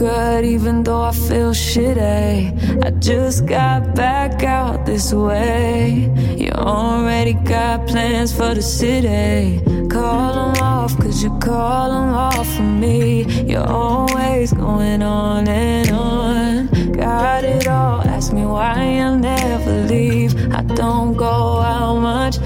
good even though I feel shitty. I just got back out this way. You already got plans for the city. Call them off, cause you call them off for me. You're always going on and on. Got it all, ask me why I'll never leave. I don't go out much,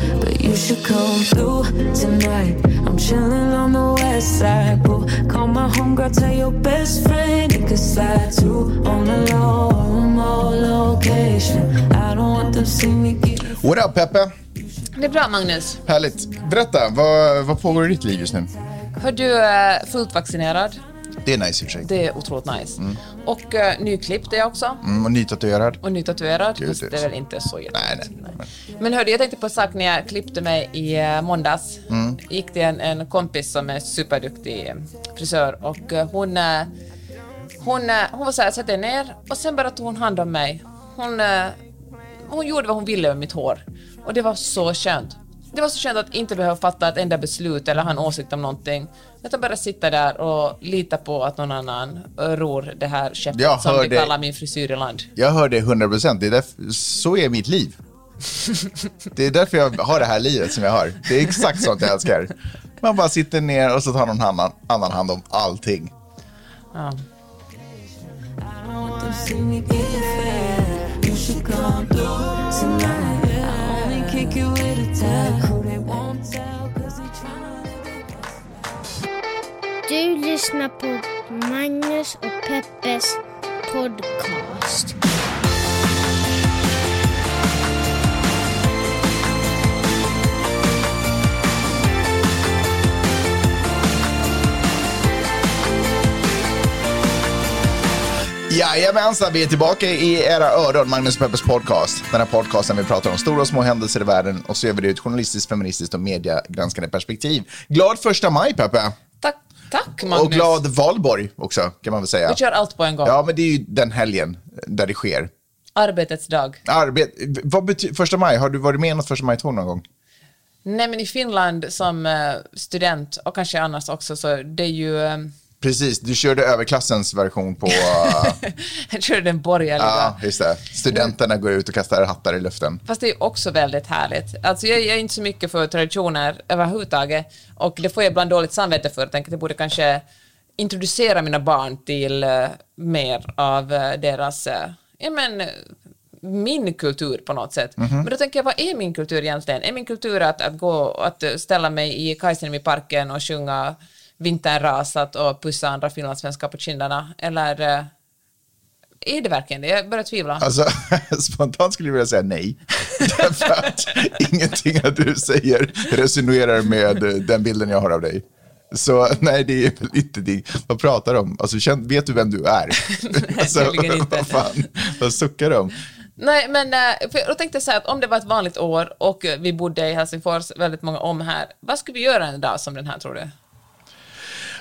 you should come through tonight. I'm chilling on the west side, boo. Call my homegirl, tell your best friend he could slide too. On the low, remote location. I don't want them see me get What up Peppe? Det är bra Magnus. Härligt. Berätta, vad, vad pågår i ditt liv just nu? Hör du är fullt vaccinerad. Det är nice i och för sig. Det är otroligt nice. Och uh, nyklippt är jag också. Mm, och nytatuerad. Och nytatuerad. Gud, det är väl inte så jätte... Nej, nej. Men hörde, jag tänkte på en sak när jag klippte mig i uh, måndags. Mm. gick till en, en kompis som är superduktig eh, frisör och eh, hon, hon, hon var så här, sätt dig ner och sen bara tog hon hand om mig. Hon, hon gjorde vad hon ville med mitt hår och det var så skönt. Det var så skönt att inte behöva fatta ett enda beslut eller ha en åsikt om någonting. Utan bara sitta där och lita på att någon annan ror det här skeppet Jag som vi kallar min frisyr i land. Jag hör det 100%. Det är därför, så är mitt liv. Det är därför jag har det här livet som jag har. Det är exakt sånt jag älskar. Man bara sitter ner och så tar någon annan, annan hand om allting. Ja. them Du lyssnar på Magnus och Peppes podcast. Jajamensan, vi är tillbaka i era öron, Magnus Peppers podcast. Den här podcasten vi pratar om stora och små händelser i världen och så gör vi det ur ett journalistiskt, feministiskt och mediegranskande perspektiv. Glad första maj, Peppe! Tack, Magnus. Och glad valborg också, kan man väl säga. Vi kör allt på en gång. Ja, men det är ju den helgen där det sker. Arbetets dag. Arbet, vad betyder första maj? Har du varit med i något första maj-tåg någon gång? Nej, men i Finland som eh, student och kanske annars också så det är ju... eh, Precis, du körde överklassens version på... uh, jag tror den borgerliga. ja, just det. Studenterna går ut och kastar hattar i luften. Fast det är också väldigt härligt. Alltså jag, jag är inte så mycket för traditioner överhuvudtaget och det får jag ibland dåligt samvete för. Jag tänker att jag borde kanske introducera mina barn till eh, mer av eh, deras, eh, ja men, eh, min kultur på något sätt. Men då tänker jag, vad är min kultur egentligen? Är min kultur att, att gå, att eh, ställa mig i Kaiserniemi-parken och sjunga Vintern rasat och pussa andra finlandssvenskar på kinderna? Eller eh, är det verkligen det? Jag börjar tvivla. Alltså, spontant skulle jag vilja säga nej. Därför att ingenting av du säger resonerar med eh, den bilden jag har av dig. Så nej, det är väl inte det. Vad pratar du om? Alltså, känn, vet du vem du är? alltså, tydligen inte. Vad fan, vad suckar om? Nej, men eh, för jag tänkte säga att om det var ett vanligt år och vi bodde i Helsingfors väldigt många om här, vad skulle vi göra en dag som den här tror du?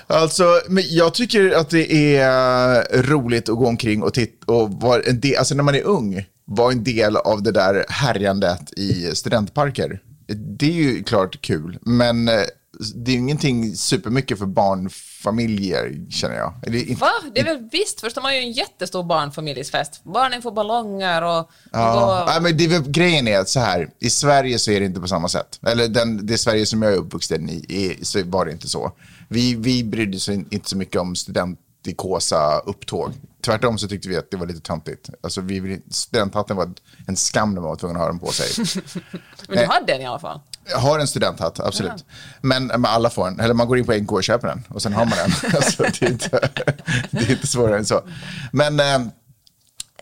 Alltså, men jag tycker att det är roligt att gå omkring och titta och vara en del, alltså när man är ung, vara en del av det där härjandet i studentparker. Det är ju klart kul, men eh, det är ju ingenting supermycket för barnfamiljer, känner jag. Eller inte- Va? Det är väl visst, först har man ju en jättestor barnfamiljsfest. Barnen får ballonger och... Ja, och nej, men det, är väl- grejen är att så här, i Sverige så är det inte på samma sätt. Eller den, det Sverige som jag är uppvuxen i, är, så var det inte så. Vi, vi brydde oss inte så mycket om studentikosa upptåg. Tvärtom så tyckte vi att det var lite töntigt. Alltså, vi, studenthatten var en skam när man var tvungen att ha den på sig. men du hade en i alla fall. Jag har en studenthatt, absolut. Men, men alla får en. Eller man går in på NK och köper den och sen har man den. alltså, det, är inte, det är inte svårare än så. Men eh,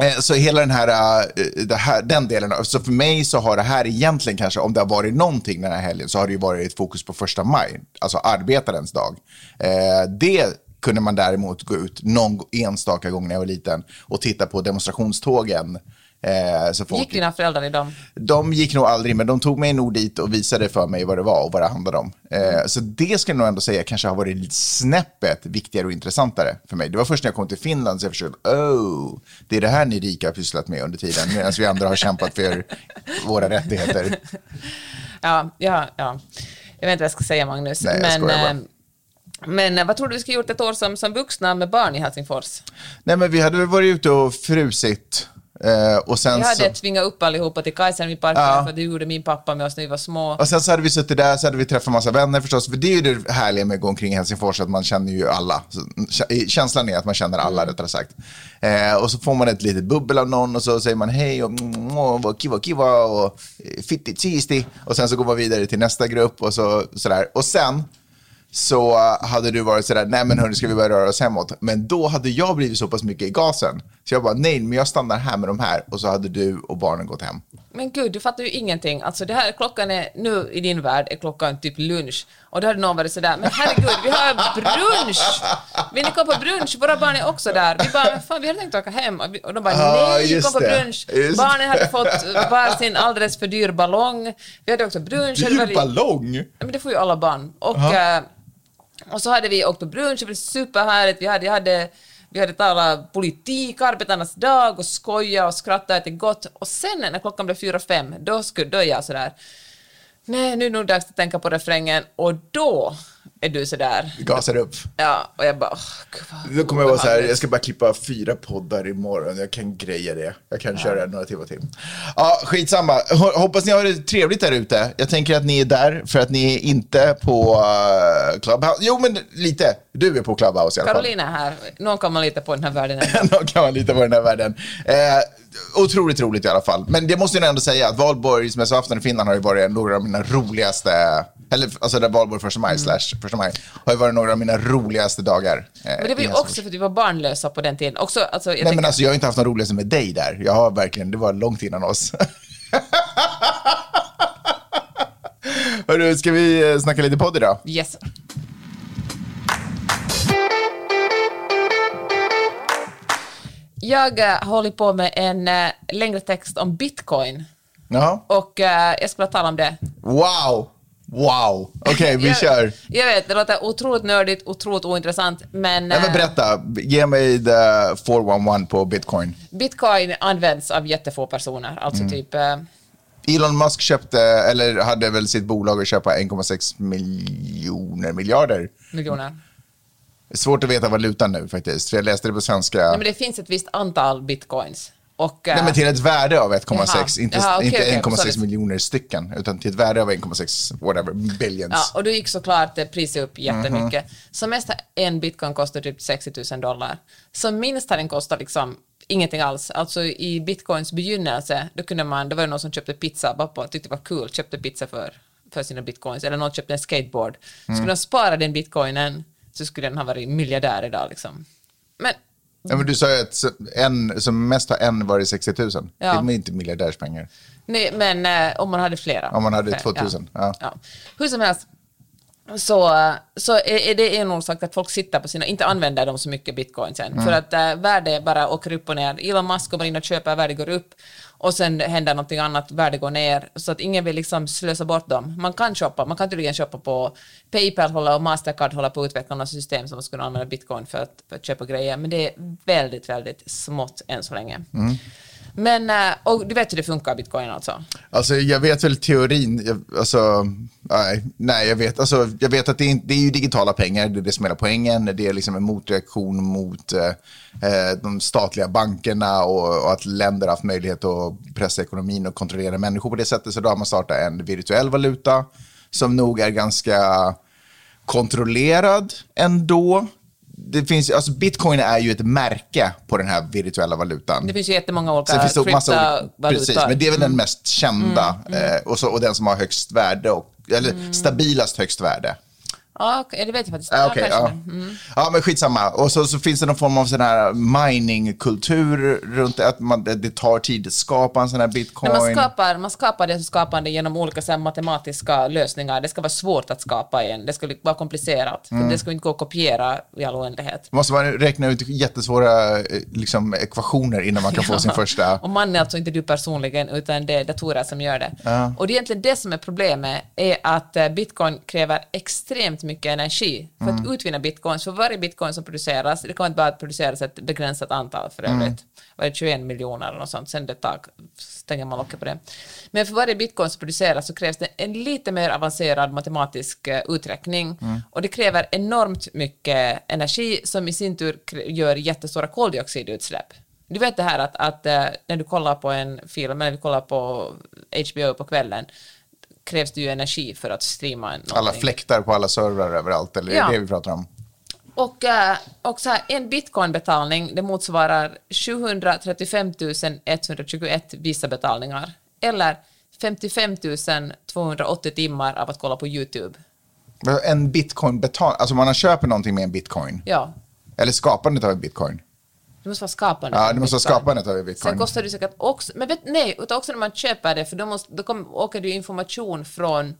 Eh, så hela den här, eh, det här, den delen, så för mig så har det här egentligen kanske, om det har varit någonting den här helgen, så har det ju varit ett fokus på första maj, alltså arbetarens dag. Eh, det kunde man däremot gå ut någon enstaka gång när jag var liten och titta på demonstrationstågen. Eh, så folk, Gick dina föräldrar i dem? de gick nog aldrig, men de tog mig nog dit och visade för mig vad det var och vad det handlade om. Eh, så det ska jag nog ändå säga kanske har varit lite snäppet viktigare och intressantare för mig. Det var först när jag kom till Finland så jag förstod, oh, det är det här ni rika har pysslat med under tiden, medan vi andra har kämpat för våra rättigheter. Ja, ja, ja. Jag vet inte vad jag ska säga, Magnus. Nej, jag men skojar bara. eh, Men eh, vad tror du vi skulle gjort ett år som, som vuxna med barn i Helsingfors? Nej, men vi hade väl varit ute och frusit. Eh, och sen Vi hade så... tvingat upp allihopa till Kajsen vid parken, Ja. för det gjorde min pappa med oss när vi var små. Och sen så hade vi suttit där, så hade vi träffat massa vänner förstås. För det är ju det härliga med att gå omkring i Helsingfors, att man känner ju alla. Känslan är att man känner alla, rättare sagt. Eh, och så får man ett litet bubbel av någon och så säger man hej och mm, vad kiva kiva och fitti tisti. Och sen så går man vidare till nästa grupp och så sådär. Och sen så hade du varit sådär, nej men hörni ska vi börja röra oss hemåt. Men då hade jag blivit så pass mycket i gasen. Så jag bara, nej men jag stannar här med de här. Och så hade du och barnen gått hem. Men gud, du fattar ju ingenting. Alltså det här, klockan är, nu i din värld är klockan typ lunch. Och då hade någon varit sådär, men herregud, vi har brunch! Vill ni komma på brunch? Våra barn är också där. Vi bara, fan vi hade tänkt åka hem. Och de bara, Ah, nej, just kom på brunch. Just Barnen hade fått varsin alldeles för dyr ballong. Vi hade också brunch. Dyr varit- ballong! Ja, men det får ju alla barn. Och, eh, och så hade vi åkt på brunch, det var superhärligt. Vi hade, jag hade, vi hade talat politik, arbetarnas dag och skoja och skratta ätit gott. Och sen när klockan blev fyra, fem, då, skulle, då är jag sådär, nej nu är det nog dags att tänka på refrängen. Och då är du sådär, Gasar upp. ja, och jag bara, åh, gud vad Då kommer jag vara så här, jag ska bara klippa fyra poddar imorgon. Jag kan greja det. Jag kan köra några timmar till. Ja, skitsamma. Hoppas ni har det trevligt där ute. Jag tänker att ni är där för att ni är inte på uh, Clubhouse. Jo, men lite. Du är på Clubhouse i alla fall. Carolina är här, någon kan man lita på i den här världen. Då kan man lita på den här världen. Eh, otroligt roligt i alla fall. Men det måste jag ändå säga att valborgsmässoafton i Finland har ju varit några av mina roligaste, eller alltså där valborg första maj slash första maj, har ju varit några av mina roligaste dagar. eh, Men det var ju också för att vi var barnlösa på den tiden. Också, alltså, jag Nej men tänker- alltså jag har inte haft något roligaste med dig där. Jag har verkligen, det var långt innan oss. Hörru, ska vi eh, snacka lite podd idag? Yes. Jag eh, håller på med en eh, längre text om bitcoin Jaha. och eh, jag skulle tala om det. Wow! Wow! Okej, vi jag, kör. Jag vet, det låter otroligt nördigt, otroligt ointressant, men, Nej men berätta, ge mig the 411 på bitcoin. bitcoin används av jättefå personer. Alltså Mm. typ... Elon Musk köpte, eller hade väl sitt bolag att köpa 1,6 miljoner miljarder. miljoner. Svårt att veta valutan nu faktiskt, för jag läste det på svenska. Nej, men det finns ett visst antal bitcoins. Och, eh, Nej, men till ett värde av 1,6, Jaha. inte, Jaha, okej, inte okej, 1,6 sorry. miljoner stycken, utan till ett värde av 1,6 whatever, billions. Ja, och då gick såklart eh, priset upp jättemycket. Mhm. Som mest en bitcoin kostar typ 60 000 dollar. Som minst har den kostat liksom ingenting alls. Alltså i bitcoins begynnelse, då kunde man, då var det någon som köpte pizza, bara på, tyckte det var kul, köpte pizza för, för sina bitcoins, eller någon köpte en skateboard. Mm. Skulle de spara den bitcoinen så skulle den ha varit miljardär idag liksom. Men Ja, men du sa ju att en, som mest har en varit 60 000. Ja. Det är inte miljardärspengar. Nej, men eh, om man hade flera. Om man hade Fler, 2000, ja. Ja. Hur som helst, så, så är, det en orsak att folk sitter på sina, inte använder dem så mycket bitcoin sen. Mm. För att äh, värde bara åker upp och ner. Elon Musk kommer in och köper, värde går upp. Och sen händer någonting annat, värde går ner. Så att ingen vill liksom slösa bort dem. Man kan shoppa, man kan tydligen shoppa på Paypal håller, och Mastercard håller på att utveckla något system som man skulle använda bitcoin för att, för att köpa grejer. Men det är väldigt, väldigt smått än så länge. Mm. Men, eh, och du vet hur det funkar, bitcoin alltså? Alltså jag vet väl teorin, jag, alltså, nej, nej jag vet, alltså, jag vet att det är, det är ju digitala pengar, det är det som är hela poängen, det är liksom en motreaktion mot eh, eh, de statliga bankerna och, och att länder har haft möjlighet att pressa ekonomin och kontrollera människor på det sättet, så då har man startat en virtuell valuta som nog är ganska kontrollerad ändå. Det finns, alltså bitcoin är ju ett märke på den här virtuella valutan. Det finns ju jättemånga olika kryptovalutor. precis, men det är väl den mest kända Eh, och, så, och den som har högst värde, och, eller stabilast högst värde. Ja, det vet jag faktiskt. Ah, Ja, okej, kanske. ja. ja, men skitsamma. Och så, så finns det någon form av sån här miningkultur runt det, att man, det, tar tid att skapa en sån här bitcoin. Man skapar, man skapar det skapande genom olika så matematiska lösningar. Det ska vara svårt att skapa en. Det ska vara komplicerat. Mm. Det ska inte gå att kopiera i all oändlighet. Måste man räkna ut jättesvåra eh, liksom, ekvationer innan man kan få sin första... Och man är alltså inte du personligen, utan det är datorer som gör det. Och det är egentligen det som är problemet, är att eh, bitcoin kräver extremt mycket energi för Mm. att utvinna bitcoins. För varje bitcoin som produceras, det kommer inte bara att produceras ett begränsat antal för Mm. övrigt, var det 21 miljoner eller något sånt, sen det tag stänger man locket på det. Men för varje bitcoin som produceras så krävs det en lite mer avancerad matematisk eh, uträkning Mm. och det kräver enormt mycket energi som i sin tur gör jättestora koldioxidutsläpp. Du vet det här att, att eh, när du kollar på en film, eller vi kollar på HBO på kvällen, krävs det ju energi för att streama en Alla någonting. fläktar på alla servrar överallt, eller är Ja. det det vi pratar om? Och, eh, och så här, en bitcoinbetalning det motsvarar 735 121 Visa-betalningar eller 55 280 timmar av att kolla på YouTube. En bitcoin betal, alltså man köper någonting med en bitcoin. Ja, Eller skapandet av en bitcoin. Det måste vara skapande. Ja, det måste vara bitcoin. skapandet av bitcoin. Sen kostar det säkert också, men vet, nej, utan också när man köper det, för då, måste, då kom, åker det ju information från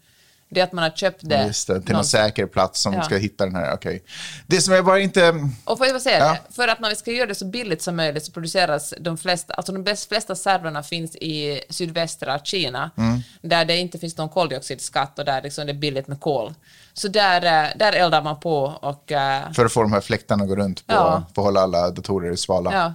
det att man har köpt det. Just det, till någon säker plats som Ja. ska hitta den här. Okej. Det som jag bara inte... Och får jag bara säga Ja. det, för att man ska göra det så billigt som möjligt så produceras de flesta, alltså de bäst, flesta servrarna finns i sydvästra Kina, Mm. där det inte finns någon koldioxidskatt och där liksom det är billigt med kol. Så där, eh, där eldar man på och... eh, För att få de här fläktarna att gå runt på, Ja. för att hålla alla datorer svala. Ja.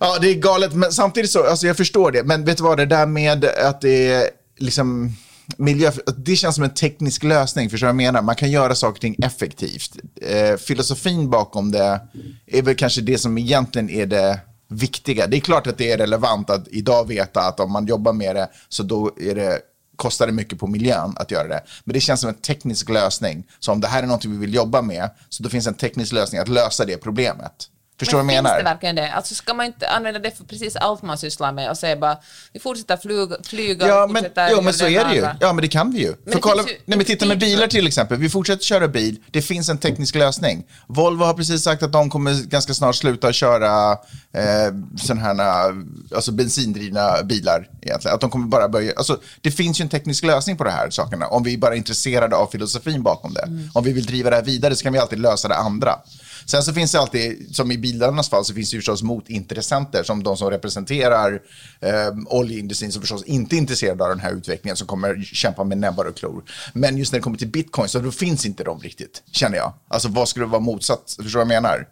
Ja, det är galet, men samtidigt så, alltså jag förstår det. Men vet du vad, det där med att det är liksom miljö, det känns som en teknisk lösning, förstår du vad jag menar? Man kan göra saker och ting effektivt. Eh, filosofin bakom det är väl kanske det som egentligen är det viktiga. Det är klart att det är relevant att idag veta att om man jobbar med det så då är det kostar det mycket på miljön att göra det. Men det känns som en teknisk lösning. Så om det här är något vi vill jobba med, så då finns en teknisk lösning att lösa det problemet. Förstår du vad jag menar? Finns det verkligen det? Alltså ska man inte använda det för precis allt man sysslar med och säga bara vi fortsätter flyga, flyga Ja, men, fortsätter göra men så är det ju. Ja, men det kan vi ju. För kolla, ju nej, men titta med bilar till exempel. Vi fortsätter köra bil. Det finns en teknisk lösning. Volvo har precis sagt att de kommer ganska snart sluta köra eh, sådana här, alltså bensindrivna bilar. Egentligen. Att de kommer bara börja, alltså, det finns ju en teknisk lösning på de här sakerna. Om vi bara är intresserade av filosofin bakom det. Mm. Om vi vill driva det här vidare så kan vi alltid lösa det andra. Sen så finns det alltid, som i bilarnas fall, så finns det ju förstås motintressenter som de som representerar eh, oljeindustrin som förstås inte är intresserade av den här utvecklingen som kommer kämpa med näbbar och klor. Men just när det kommer till bitcoin så då finns inte de riktigt, känner jag. Alltså vad skulle vara motsatt? Förstår du vad jag menar?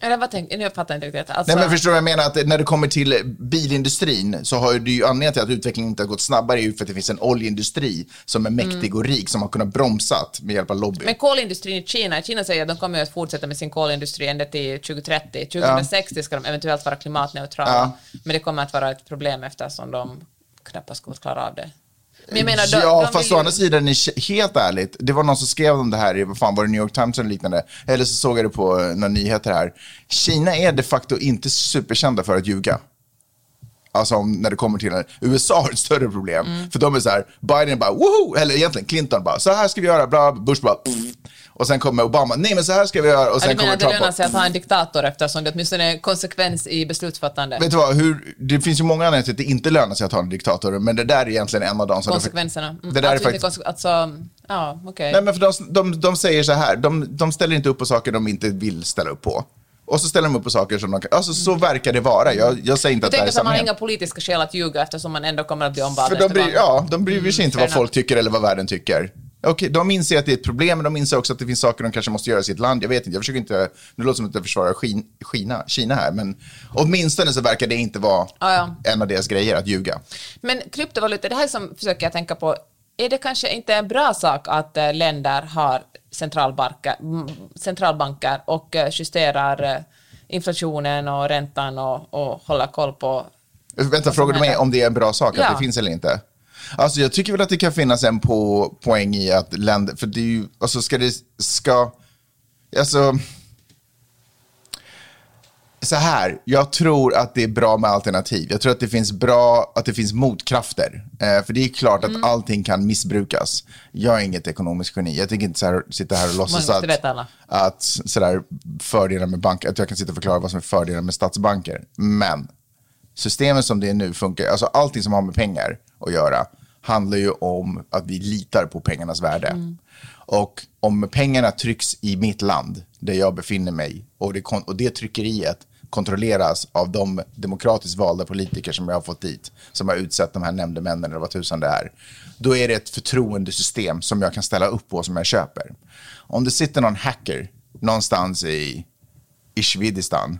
Eller vad tänkte Nu fattar jag inte riktigt. Alltså, Nej men förstår du vad jag menar? Att när det kommer till bilindustrin så har det ju anledningen till att utvecklingen inte har gått snabbare är ju för att det finns en oljeindustri som är mäktig och rik som har kunnat bromsat med hjälp av lobby. Mm. Men kolindustrin i Kina, Kina säger att de kommer att fortsätta med sin kolindustri ända till 2030. 2060 ska de eventuellt vara klimatneutrala, Ja. men det kommer att vara ett problem eftersom de knappast kommer att klara av det. Men jag menar, de, ja, de fast å andra sidan, är- helt ärligt, det var någon som skrev om det här i, vad fan var det, New York Times eller liknande, eller så såg jag det på några nyheter här. Kina är de facto inte superkända för att ljuga. Alltså om, när det kommer till det. USA har ett större problem. Mm. För de är så här, Biden bara woho, eller egentligen Clinton bara, så här ska vi göra, bla, Bush bara pff. Och sen kommer Obama, nej men så här ska vi göra. Och Ja, sen du menar kommer det lönar sig att ha en diktator eftersom det åtminstone är konsekvens i beslutsfattande? Vet du vad, hur, det finns ju många anledningar till att det inte lönar sig att ha en diktator, men det där är egentligen en av dem som... Konsekvenserna? Mm. Det där är alltså, inte faktiskt... alltså, ja, okej. Nej, men för de, de, de säger så här, de, de ställer inte upp på saker de inte vill ställa upp på. Och så ställer de upp på saker som de kan... Alltså så verkar det vara. Jag, jag säger inte Jag att det här är att man har sanningen. inga politiska skäl att ljuga eftersom man ändå kommer att bli omvald För de bryr, ja, de bryr sig inte fair vad folk tycker eller vad världen tycker. Okej, de inser att det är ett problem, men de inser också att det finns saker de kanske måste göra i sitt land. Jag vet inte, jag försöker inte, nu låter det som att jag försvarar Kin- Kina, Kina här, men åtminstone så verkar det inte vara Ja, ja. en av deras grejer att ljuga. Men kryptovalutor, det här som försöker jag tänka på, är det kanske inte en bra sak att eh, länder har centralbanker, centralbanker och eh, justerar eh, inflationen och räntan och, och håller koll på... Vänta, frågar du mig om det är en bra sak, Ja. att det finns eller inte? Alltså jag tycker väl att det kan finnas en på, poäng i att länder, för det är ju, alltså ska det, ska, alltså, så här, jag tror att det är bra med alternativ. Jag tror att det finns bra, att det finns motkrafter. Eh, för det är klart att Mm. allting kan missbrukas. Jag är inget ekonomiskt geni. Jag tänker inte så här, sitta här och låtsas att, att sådär, fördelar med banker, att jag kan sitta och förklara vad som är fördelar med statsbanker. Men systemet som det är nu funkar, alltså allting som har med pengar att göra handlar ju om att vi litar på pengarnas värde. Och om pengarna trycks i mitt land, där jag befinner mig, och det, och det tryckeriet kontrolleras av de demokratiskt valda politiker som jag har fått dit, som har utsett de här nämndemännen eller vad tusan det är, då är det ett förtroendesystem som jag kan ställa upp på som jag köper. Om det sitter någon hacker någonstans i, i Svedistan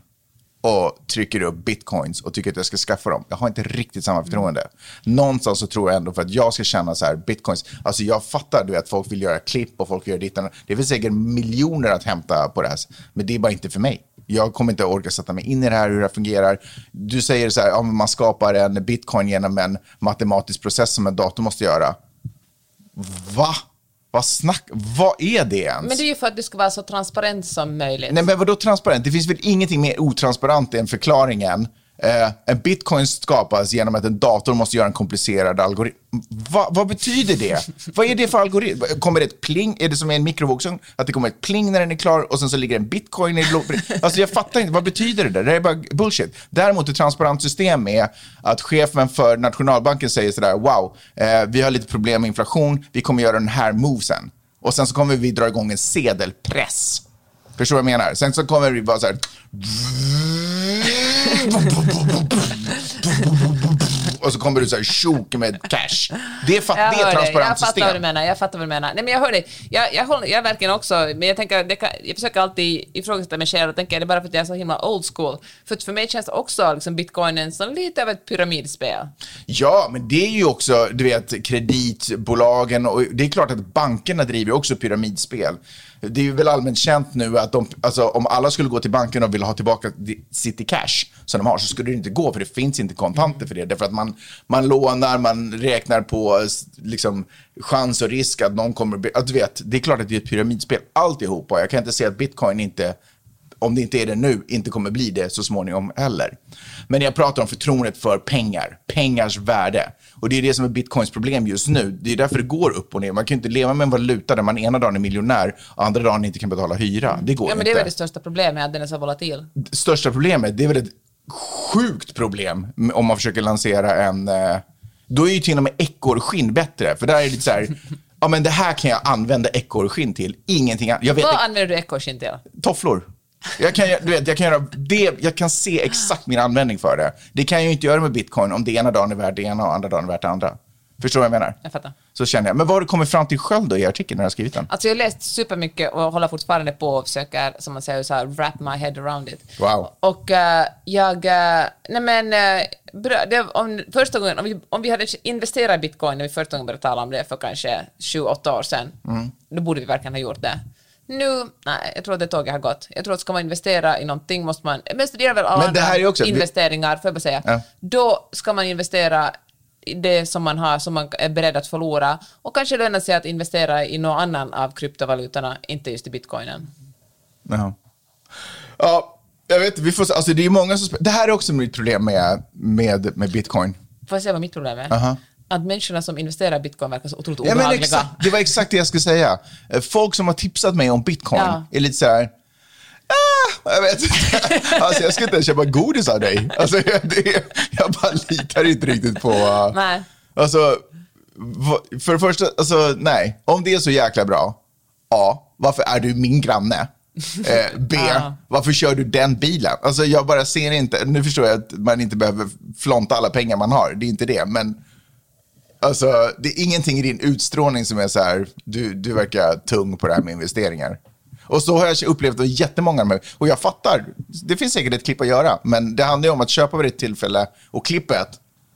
och trycker upp bitcoins och tycker att jag ska skaffa dem. Jag har inte riktigt samma förtroende. Någonstans så tror jag ändå för att jag ska känna så här, bitcoins, alltså jag fattar du vet, folk vill göra klipp och folk gör ditt Det finns säkert miljoner att hämta på det här, men det är bara inte för mig. Jag kommer inte orka sätta mig in i det här, hur det fungerar. Du säger så här, ja, man skapar en bitcoin genom en matematisk process som en dator måste göra. Va? Vad snack... Vad är det ens? Men det är ju för att det ska vara så transparent som möjligt. Nej, men vadå transparent? Det finns väl ingenting mer otransparent än förklaringen. Eh, en bitcoin skapas genom att en dator måste göra en komplicerad algoritm. Va, vad betyder det? vad är det för algoritm? Kommer det ett pling? Är det som en mikrovågsugn? Att det kommer ett pling när den är klar och sen så ligger en bitcoin i Alltså jag fattar inte, vad betyder det där? Det är bara bullshit. Däremot ett transparent system är att chefen för nationalbanken säger sådär, wow, eh, vi har lite problem med inflation, vi kommer göra den här movesen. Och sen så kommer vi dra igång en sedelpress. Förstår du vad jag menar? Sen så kommer vi bara så här och så kommer du så här tjok med cash. Det är, fatt, det är ett transparent jag system. Fattar vad du menar, jag fattar vad du menar. Nej, men jag hör dig. Jag, jag, håller, jag verkligen också, men jag tänker, kan, jag försöker alltid ifrågasätta mig själv och tänker, är det bara för att jag är så himla old school? För för mig känns också liksom bitcoinen som lite av ett pyramidspel. Ja, men det är ju också, du vet, kreditbolagen och det är klart att bankerna driver också pyramidspel det är väl allmänt känt nu att de, alltså, om alla skulle gå till banken och vilja ha tillbaka City Cash som de har så skulle det inte gå för det finns inte kontanter för det. Därför att man, man lånar, man räknar på liksom, chans och risk att någon kommer... Att, du vet, det är klart att det är ett pyramidspel alltihopa. Jag kan inte säga att bitcoin inte om det inte är det nu, inte kommer bli det så småningom heller. Men jag pratar om förtroendet för pengar, pengars värde. Och det är det som är bitcoins problem just nu. Det är därför det går upp och ner. Man kan inte leva med en valuta där man ena dagen är miljonär och andra dagen inte kan betala hyra. Det går ja, men inte. Det är väl det största problemet, att den är så volatil. Största problemet, det är väl ett sjukt problem om man försöker lansera en... Eh, då är ju till och med ekorrskinn bättre, för där är det lite så här... Ja, men det här kan jag använda ekorrskinn till, ingenting annat. Vad använder du ekorrskinn till? Tofflor. Jag kan, du vet, jag, kan göra det, jag kan se exakt min användning för det. Det kan jag ju inte göra med bitcoin om det ena dagen är värt det ena och andra dagen är värt det andra. Förstår du vad jag menar? Jag fattar. Så känner jag. Men vad har du kommit fram till själv då i artikeln när du har skrivit den? Alltså jag har läst supermycket och håller fortfarande på och försöker, som man säger, så här, wrap my head around it. Wow. Och uh, jag, uh, nej men, uh, det, om, första gången, om vi, om vi hade investerat i bitcoin när vi första gången började tala om det för kanske 7-8 år sedan, mm. då borde vi verkligen ha gjort det. Nu, nej, jag tror att det tåget har gått. Jag tror att ska man investera i någonting måste man, men gäller väl alla är också, investeringar, får jag bara säga. Ja. Då ska man investera i det som man har, som man är beredd att förlora och kanske löna sig att investera i någon annan av kryptovalutorna, inte just i bitcoinen. Jaha. Ja, jag vet vi får alltså det är många som, det här är också mitt problem med, med, med bitcoin. Får jag säga vad mitt problem är? Uh -huh att människorna som investerar i bitcoin verkar så otroligt obehagliga. Ja, exakt, det var exakt det jag skulle säga. Eh, folk som har tipsat mig om bitcoin ja. är lite så här, ah, jag vet inte. Alltså, jag ska inte ens köpa godis av dig. Alltså, jag, det, jag bara litar inte riktigt på... Uh, nej. Alltså, för det första, alltså, nej. Om det är så jäkla bra, A, varför är du min granne? Eh, B, varför kör du den bilen? Alltså jag bara ser inte, nu förstår jag att man inte behöver flonta alla pengar man har, det är inte det, men Alltså, det är ingenting i din utstrålning som är så här, du, du verkar tung på det här med investeringar. Och så har jag upplevt det jättemånga med Och jag fattar, det finns säkert ett klipp att göra, men det handlar ju om att köpa vid rätt tillfälle. Och klippet,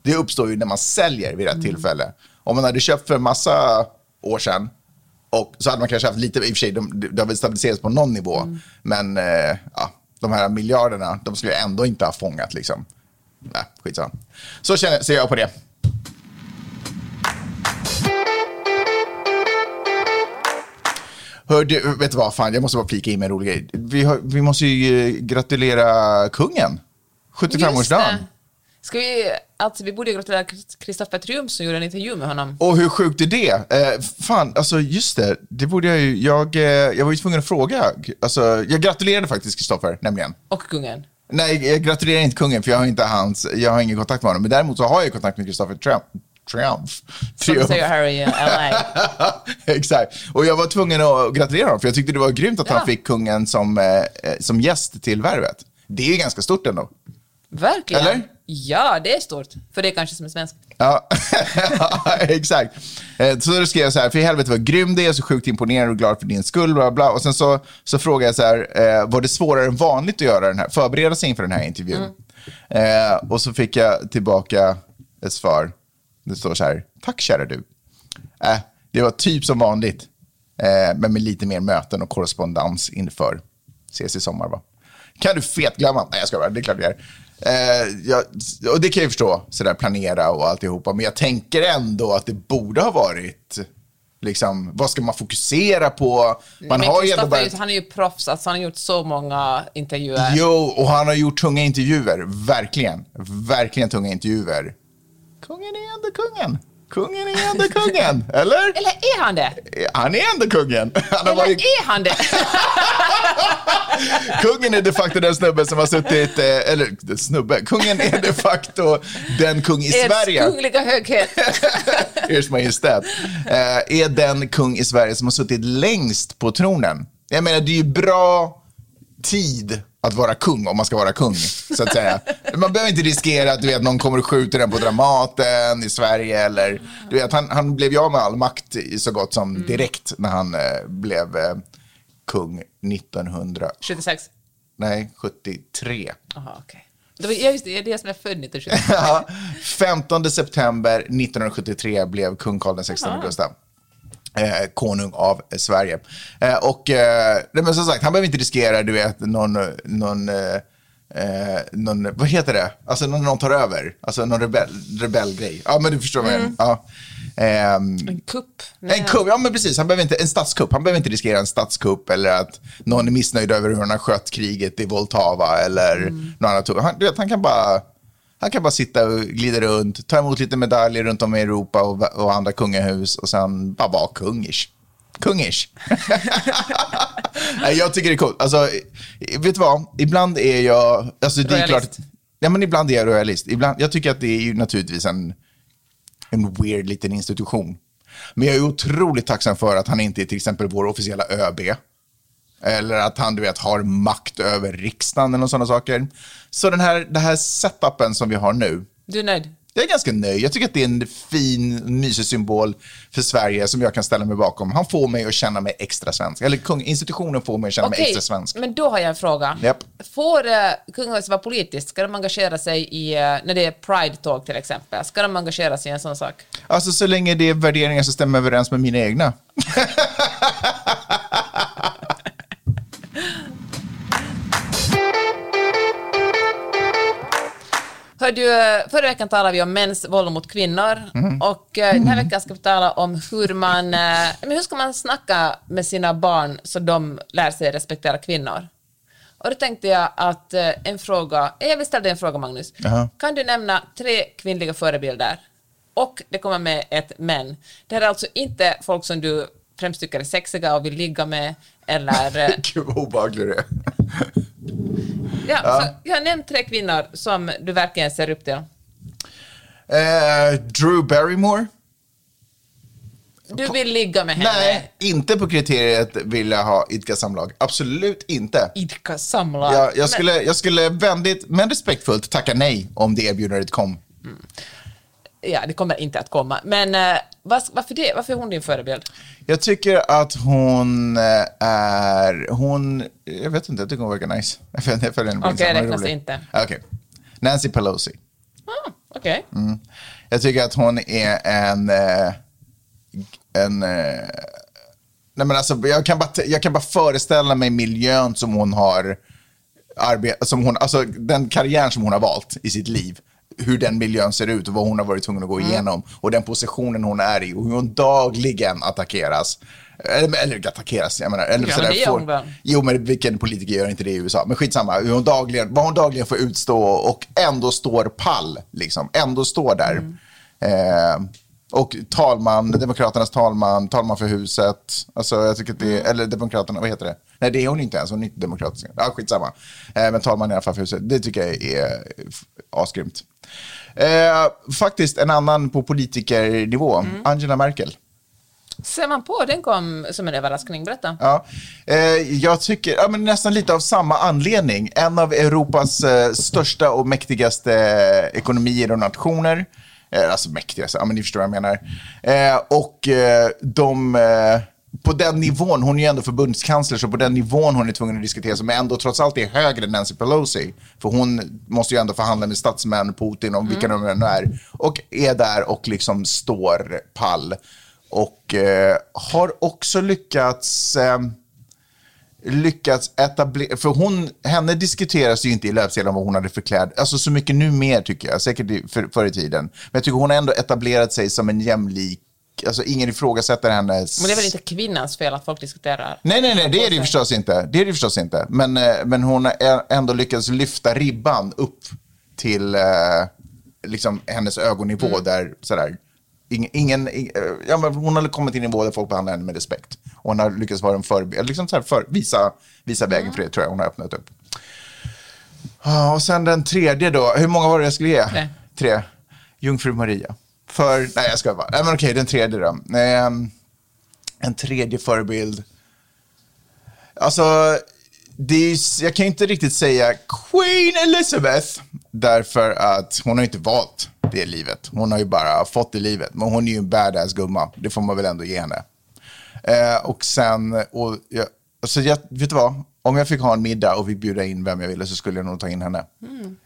det uppstår ju när man säljer vid rätt mm. tillfälle. Om man hade köpt för en massa år sedan, och så hade man kanske haft lite, i och för sig, de, det har väl stabiliserats på någon nivå, mm. men eh, ja, de här miljarderna, de skulle jag ändå inte ha fångat liksom. Nej, skitsamma. Så känner, ser jag på det. Hör du, vet du vad, fan, jag måste bara flika in med en rolig grej. Vi, har, vi måste ju eh, gratulera kungen. 75-årsdagen. Ska vi, alltså, vi borde gratulera Kristoffer Triumf som gjorde en intervju med honom. Och hur sjukt är det? Eh, fan, alltså just det, det borde jag ju, jag, eh, jag var ju tvungen att fråga. Alltså, jag gratulerade faktiskt Kristoffer, nämligen. Och kungen. Nej, jag gratulerar inte kungen för jag har inte hans, jag har ingen kontakt med honom. Men däremot så har jag kontakt med Kristoffer Triumph. Som säger Harry i LA. Exakt. Och jag var tvungen att gratulera honom, för jag tyckte det var grymt att ja. han fick kungen som, eh, som gäst till Värvet. Det är ju ganska stort ändå. Verkligen. Eller? Ja, det är stort. För det är kanske som är svensk. Ja, exakt. Eh, Så då skrev jag så här, för i helvete vad grym det är, så sjukt imponerad och glad för din skull, bla bla. Och sen så, så frågade jag så här, eh, var det svårare än vanligt att göra den här, förbereda sig inför den här intervjun? Eh, och så fick jag tillbaka ett svar. Det står så här, tack kära du. Eh, det var typ som vanligt, eh, men med lite mer möten och korrespondens inför. Ses i sommar va? Kan du fetglömma? Nej, jag ska bara, det är klart jag gör. Eh, jag, och det kan jag förstå, sådär planera och alltihopa. Men jag tänker ändå att det borde ha varit, liksom, vad ska man fokusera på? Man Men har ju börjat... han är ju proffs, alltså, han har gjort så många intervjuer. Jo, och han har gjort tunga intervjuer. Verkligen. Verkligen tunga intervjuer. Kungen är ändå kungen. Kungen är ändå kungen. Eller? Eller är han det? Han är ändå kungen. Han Eller varit... är han det? Kungen är de facto den snubben som har suttit, eh, eller snubbe, kungen är de facto den kung i Ers Sverige, kungliga höghet. Ers Majestät, eh, är den kung i Sverige som har suttit längst på tronen. Jag menar, det är ju bra tid att vara kung om man ska vara kung, så att säga. Man behöver inte riskera att du vet, någon kommer och skjuter den på Dramaten i Sverige. Eller, du vet, han, han blev ju av med all makt i så gott som direkt när han eh, blev eh, kung 1900. 76. Nej, 73. Jaha, okej. Det var ja, just det, det är jag som är född 1976. Ja, 15 september 1973 blev kung Carl XVI Gustaf. Eh, konung av eh, Sverige. Eh, och eh, men som sagt, han behöver inte riskera, du vet, någon, någon, eh, eh, någon vad heter det? Alltså när någon tar över, alltså någon rebell, rebellgrej. Ja, men du förstår vad jag menar. Ja. Ehm, En kupp. en kupp, ja men precis. Han behöver inte, en statskupp. Han behöver inte riskera en statskupp eller att någon är missnöjd över hur han har skött kriget i Voltava eller Mm. något annat. Han, du vet, han, kan bara, han kan bara sitta och glida runt, ta emot lite medaljer runt om i Europa och, och andra kungahus och sen bara vara kungish. Kungish. Jag tycker det är coolt. Alltså, vet du vad? Ibland är jag... Alltså, det är Royalist. klart, ja, men ibland är jag royalist. Ibland, jag tycker att det är ju naturligtvis en en weird liten institution. Men jag är otroligt tacksam för att han inte är till exempel vår officiella ÖB. Eller att han du vet, har makt över riksdagen och sådana saker. Så den här, den här setupen som vi har nu, Du är nöjd? jag är ganska nöjd. Jag tycker att det är en fin, mysig symbol för Sverige som jag kan ställa mig bakom. Han får mig att känna mig extra svensk. Eller kung, institutionen får mig att känna mig Okej, extra svensk. men då har jag en fråga. Japp. Får uh, kungahuset vara politiskt? Ska de engagera sig i, eh, när det är Pride-tåg till exempel? Ska de engagera sig i en sån sak? Alltså så länge det är värderingar som stämmer överens med mina egna. Hör du, eh, förra veckan talade vi om mäns våld mot kvinnor Mm. och eh, den här veckan ska vi tala om hur man, eh, men hur ska man snacka med sina barn så de lär sig respektera kvinnor? Och då tänkte jag att eh, en fråga, jag vill ställa dig en fråga Magnus. Jaha. Kan du nämna tre kvinnliga förebilder? Och det kommer med ett men. Det här är alltså inte folk som du främst tycker är sexiga och vill ligga med eller Gud vad obehaglig du är. Ja, Så jag har nämnt tre kvinnor som du verkligen ser upp till. Eh, Drew Barrymore. Du vill ligga med henne. Nej, inte på kriteriet vill jag ha idka samlag. Absolut inte. Idka samlag. Jag, jag, skulle, jag skulle vänligt men respektfullt tacka nej om det erbjudandet kom. Men, ja, det kommer inte att komma. Men eh, varför det? Varför är hon din förebild? Jag tycker att hon eh, är... Hon... Jag vet inte, jag tycker hon verkar nice. Jag följer henne på Okej, är räknas rolig. inte. Okej. Nancy Pelosi. Ah, Okej. Mm. Jag tycker att hon är en... Eh, en eh, nej men alltså, jag, kan bara, jag kan bara föreställa mig miljön som hon har arbet, som hon, alltså den karriär som hon har valt i sitt liv. Hur den miljön ser ut och vad hon har varit tvungen att gå Mm. igenom. Och den positionen hon är i och hur hon dagligen attackeras. Eller, eller attackeras, jag menar. Eller Ja, sådär det gör får- hon väl? Jo, men vilken politiker gör inte det i USA? Men skitsamma, hur hon dagligen, vad hon dagligen får utstå och ändå står pall, liksom. Ändå står där. Mm. Eh, och talman, Demokraternas talman, talman för huset. Alltså jag tycker att det är, eller Demokraterna, vad heter det? Nej, det är hon inte ens, hon är inte demokratisk. Ja, skitsamma. Eh, men talman i alla fall för huset, det tycker jag är f- asgrymt. Eh, faktiskt en annan på politikernivå, Angela Merkel. Ser man på, den kom som en överraskning. Berätta. Ja. Eh, jag tycker, ja, men nästan lite av samma anledning. En av Europas eh, största och mäktigaste eh, ekonomier och nationer. Eh, alltså mäktigaste, ja, men ni förstår vad jag menar. Eh, och eh, de, eh, på den nivån, hon är ju ändå förbundskansler, så på den nivån hon är tvungen att diskutera, som ändå trots allt är högre än Nancy Pelosi. För hon måste ju ändå förhandla med statsmän, Putin och vilka de än är. Och är där och liksom står pall. Och eh, har också lyckats... Eh, lyckats etablera, för hon, henne diskuteras ju inte i löpsedeln vad hon hade för kläder, alltså så mycket nu mer tycker jag, säkert för, förr i tiden. Men jag tycker hon har ändå etablerat sig som en jämlik, alltså ingen ifrågasätter hennes... Men det är väl inte kvinnans fel att folk diskuterar? Nej, nej, nej, det är det förstås inte. Det är det förstås inte. Men, eh, men hon har ändå lyckats lyfta ribban upp till eh, liksom hennes ögonnivå där sådär. Ingen, ingen, ing- eh, ja, men hon har kommit till en nivå där folk behandlar henne med respekt. Och hon har lyckats vara en förebild, liksom så här för, visa, visa vägen för det tror jag hon har öppnat upp. Ja, och sen den tredje då, hur många var det jag skulle ge? Tre. Tre. Jungfru Maria. För, nej jag ska bara, nej men okej, den tredje då. Ehm, en tredje förebild. Alltså, det är, jag kan inte riktigt säga Queen Elizabeth. Därför att hon har inte valt det livet. Hon har ju bara fått det livet. Men hon är ju en badass gumma. Det får man väl ändå ge henne. Eh, och sen, och jag, alltså jag, vet du vad? Om jag fick ha en middag och fick bjuda in vem jag ville så skulle jag nog ta in henne.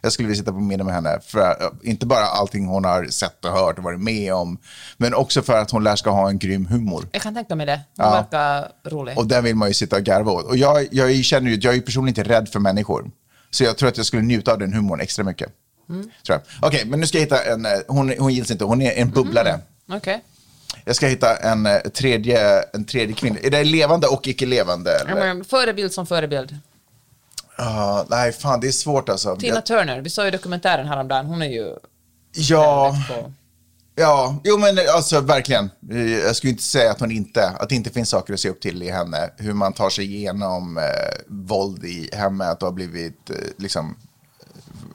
Jag skulle vilja sitta på middag med henne. För, eh, inte bara allting hon har sett och hört och varit med om. Men också för att hon lär ska ha en grym humor. Jag kan tänka mig det. Det verkar roligt. Och den vill man ju sitta och garva åt. Och jag, jag känner ju att jag är personligen inte rädd för människor. Så jag tror att jag skulle njuta av den humorn extra mycket. Tror jag. Okej, men nu ska jag hitta en, eh, hon, hon gills inte, hon är en bubblare. Okej. Jag ska hitta en eh, tredje, en tredje kvinna. Är det levande och icke levande? Eller? Förebild som förebild. Ah, nej, fan det är svårt alltså. Tina Jag, Turner, vi såg ju dokumentären häromdagen. Hon är ju... ja, ja, jo men alltså verkligen. Eh, Jag skulle inte säga att hon inte, att det inte finns saker att se upp till i henne. Hur man tar sig igenom eh, våld i hemmet och har blivit eh, liksom,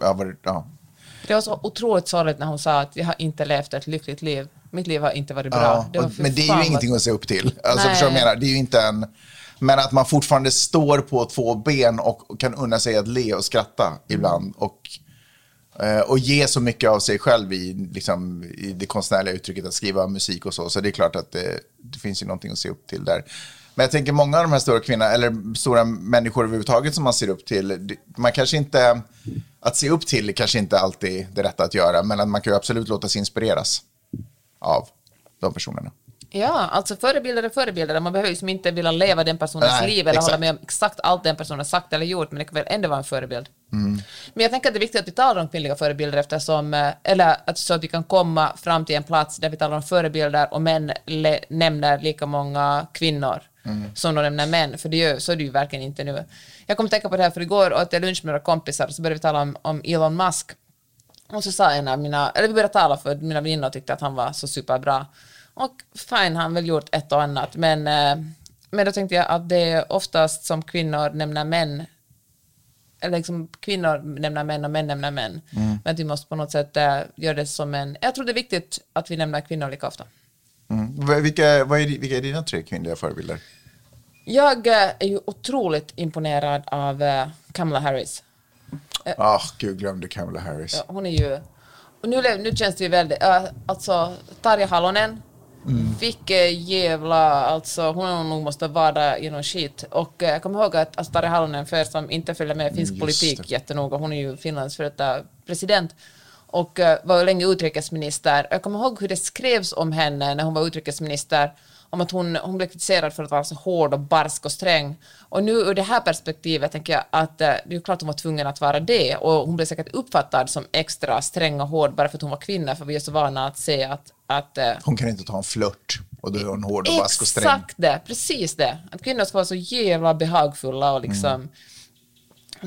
ja, vad, ja, Det var så otroligt sorgligt när hon sa att jag har inte levt ett lyckligt liv. Mitt liv har inte varit bra. Ja, Det för men det är ju vad- ingenting att se upp till. Alltså, förstår jag menar? Det är ju inte en... Men att man fortfarande står på två ben och kan unna sig att le och skratta ibland. Och, eh, och ge så mycket av sig själv i, liksom, i det konstnärliga uttrycket att skriva musik och så. Så det är klart att det, det finns ju någonting att se upp till där. Men jag tänker många av de här stora kvinnorna, eller stora människor överhuvudtaget som man ser upp till, man kanske inte, att se upp till kanske inte alltid det rätta att göra, men att man kan ju absolut låta sig inspireras av de personerna. Ja, alltså förebilder är förebilder. Man behöver ju som inte vilja leva den personens Nej, liv eller exakt. hålla med om exakt allt den personen har sagt eller gjort, men det kan väl ändå vara en förebild. Mm. Men jag tänker att det är viktigt att vi talar om kvinnliga förebilder eftersom, eh, eller att, så att vi kan komma fram till en plats där vi talar om förebilder och män nämner lika många kvinnor Mm. som de nämner män, för det gör, så är det ju verkligen inte nu. Jag kom tänka på det här för igår åt jag lunch med några kompisar så började vi tala om, om Elon Musk. Och så sa en av mina, eller vi började tala för mina väninnor tyckte att han var så superbra. Och fine, han har väl gjort ett och annat, men, eh, men då tänkte jag att det är oftast som kvinnor nämner män, eller liksom kvinnor nämner män och män nämner män. Men att vi måste på något sätt eh, göra det som en, jag tror det är viktigt att vi nämner kvinnor lika ofta. Vilka, vad är, vilka är dina tre kvinnliga förebilder? Jag eh, är ju otroligt imponerad av eh, Kamala Harris. Ah, gud, glömde Kamala Harris. Ja, hon är ju... Och nu, nu känns det ju väldigt... Alltså, Tarja Halonen. Mm. Vilken jävla... Alltså, hon nog måste vara genom skit. Och eh, jag kommer ihåg att alltså, Tarja Halonen, för er som inte följer med finsk Mm, Just politik det. jättenoga, hon är ju Finlands före detta president. Och eh, var länge utrikesminister. Jag kommer ihåg hur det skrevs om henne när hon var utrikesminister. Om att hon, hon blev kritiserad för att vara så hård och barsk och sträng. Och nu ur det här perspektivet tänker jag att eh, det är klart hon var tvungen att vara det. Och hon blev säkert uppfattad som extra sträng och hård bara för att hon var kvinna. För vi är så vana att se att... att eh, Hon kan inte ta en flört och då är hon hård och vask och sträng. Exakt det, precis det. Att kvinnor ska vara så jävla behagfulla och liksom... Mm.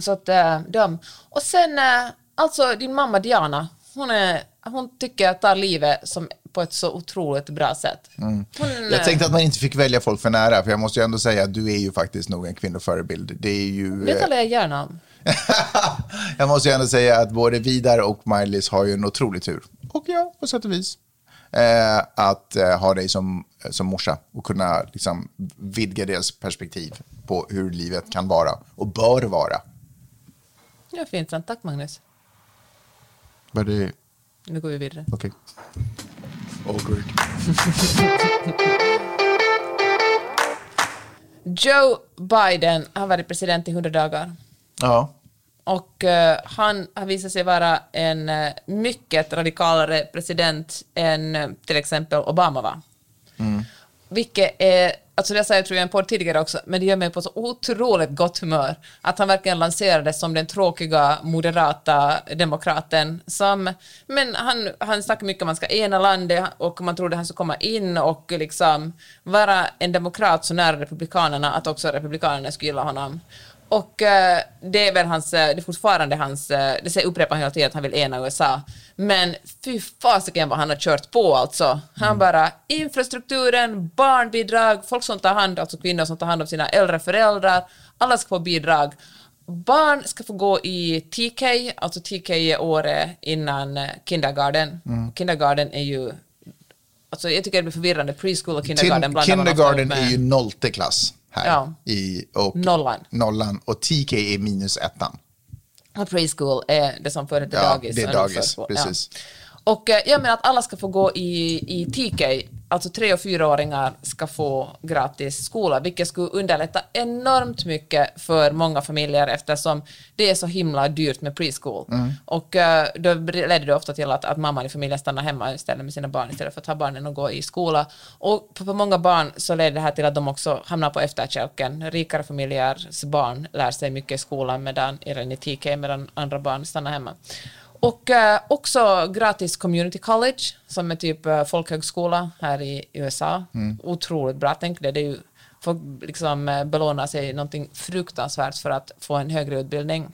Så att äh, de... Och sen, äh, alltså din mamma Diana, hon, är, hon tycker att ta livet som på ett så otroligt bra sätt. Hon, Mm. Jag tänkte att man inte fick välja folk för nära, för jag måste ju ändå säga att du är ju faktiskt nog en kvinnoförebild. Det är ju... Det eh, talar jag gärna om. jag måste ju ändå säga att både Vidar och Maj-Lis har ju en otrolig tur. Och ja, på sätt och vis. Eh, att eh, ha dig som eh, som morsa och kunna liksom, vidga deras perspektiv på hur livet kan vara och bör vara. Ja, fint. Tack, Magnus. Var det... Nu går vi vidare. Okej. Awkward. Joe Biden har varit president i 100 dagar. Ja. Och eh, han har visat sig vara en eh, mycket radikalare president än eh, till exempel Obama var. Vilket är, alltså det sa jag tror jag i en podd tidigare också, men det gör mig på så otroligt gott humör att han verkligen lanserades som den tråkiga moderata demokraten som, men han, han snackar mycket om att man ska ena landet och man trodde han skulle komma in och liksom vara en demokrat så nära republikanerna att också republikanerna skulle gilla honom. Och eh, det är väl hans, eh, det är fortfarande hans, eh, det säger upprepar han hela tiden att han vill ena USA. Men fy fasiken vad han har kört på alltså. Han bara, infrastrukturen, barnbidrag, folk som tar hand, alltså kvinnor som tar hand om sina äldre föräldrar, alla ska få bidrag. Barn ska få gå i TK, alltså TK är året innan kindergarten. Kindergarten är ju, alltså jag tycker det blir förvirrande, preschool och kindergarten Kin- blandar kindergarten är ju nollte klass här. Ja. I, och Nollan. Nollan. Och TK är minus ettan. Och preschool är det som förr hette Ja, dagis. det är dagis, precis. Ja. Och eh, jag menar att alla ska få gå i, i TK, alltså tre och fyraåringar ska få gratis skola, vilket skulle underlätta enormt mycket för många familjer eftersom det är så himla dyrt med preschool. Mm. Och eh, då ledde det ofta till att, att mamman i familjen stannar hemma istället med sina barn istället för att ha barnen och gå i skola. Och för många barn så leder det här till att de också hamnar på efterkälken. Rikare familjers barn lär sig mycket i skolan medan, eller i TK medan andra barn stannar hemma. Och eh, också gratis community college, som är typ eh, folkhögskola här i USA. Otroligt bra, tänk det. det är ju, folk liksom eh, belånar sig någonting fruktansvärt för att få en högre utbildning.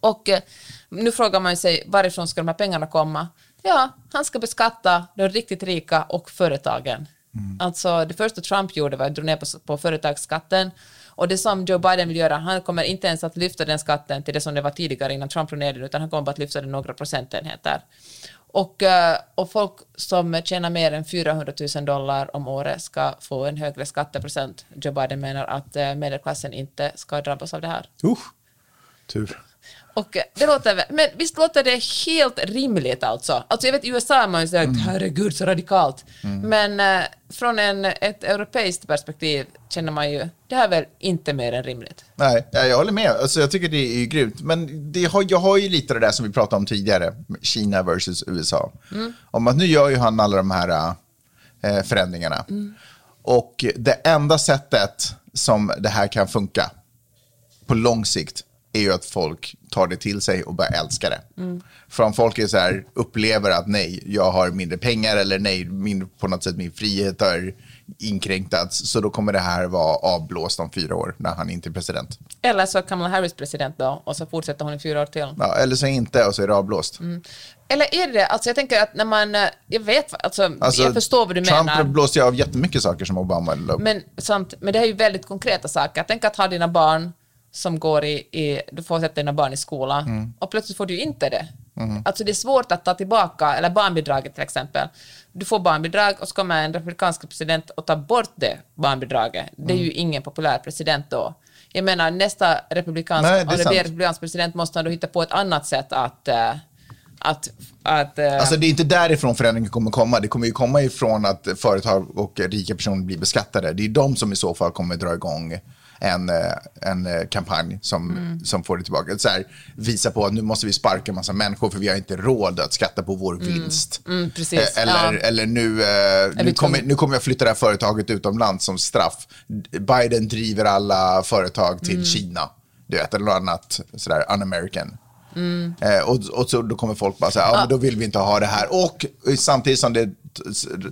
Och eh, nu frågar man sig varifrån ska de här pengarna komma? Ja, han ska beskatta de riktigt rika och företagen. Alltså det första Trump gjorde var att dra ner på, på företagsskatten och det som Joe Biden vill göra, han kommer inte ens att lyfta den skatten till det som det var tidigare innan Trump drog ner den, utan han kommer bara att lyfta den några procentenheter. Och, eh, och folk som tjänar mer än 400 000 dollar om året ska få en högre skatteprocent. Joe Biden menar att eh, medelklassen inte ska drabbas av det här. Usch. Tur. Och det låter, men visst låter det helt rimligt alltså? Alltså jag vet i USA har man ju sagt herregud så radikalt. Men eh, från en, ett europeiskt perspektiv känner man ju det här är väl inte mer än rimligt. Nej, ja, jag håller med. Alltså, jag tycker det är grymt. Men det har, jag har ju lite det där som vi pratade om tidigare, Kina versus USA. Om att nu gör ju han alla de här eh, förändringarna. Och det enda sättet som det här kan funka på lång sikt är ju att folk tar det till sig och börjar älska det. För om folk är så här, upplever att nej, jag har mindre pengar eller nej, min, på något sätt min frihet har inkränktats, så då kommer det här vara avblåst om fyra år när han inte är president. Eller så är Kamala Harris president då och så fortsätter hon i fyra år till. Ja, eller så inte och så är det avblåst. Eller är det? Alltså jag tänker att när man, jag vet, alltså, Alltså, jag förstår vad du Trump menar. blåste ju av jättemycket saker som Obama upp. Men, samt, men det här är ju väldigt konkreta saker. Tänk att ha dina barn som går i, i du får sätta dina barn i skola Mm. och plötsligt får du inte det. Alltså det är svårt att ta tillbaka, eller barnbidraget till exempel. Du får barnbidrag och så kommer en republikansk president och tar bort det barnbidraget. Det är Mm. ju ingen populär president då. Jag menar nästa republikansk, Nej, det om det blir republikansk president måste han då hitta på ett annat sätt att, eh, att, att eh, Alltså det är inte därifrån förändringen kommer komma. Det kommer ju komma ifrån att företag och rika personer blir beskattade. Det är de som i så fall kommer dra igång en, eh, en eh, kampanj som, Mm. som får det tillbaka. Så här, visa på att nu måste vi sparka en massa människor för vi har inte råd att skatta på vår vinst. mm, Eh, Eller, ja. eller nu, eh, nu, kommer, nu kommer jag flytta det här företaget utomlands som straff. Biden driver alla företag till Kina. Du vet, eller något annat sådär un-American. Eh, och, och så, då kommer folk bara säga, ja, men då vill vi inte ha det här. Och samtidigt som det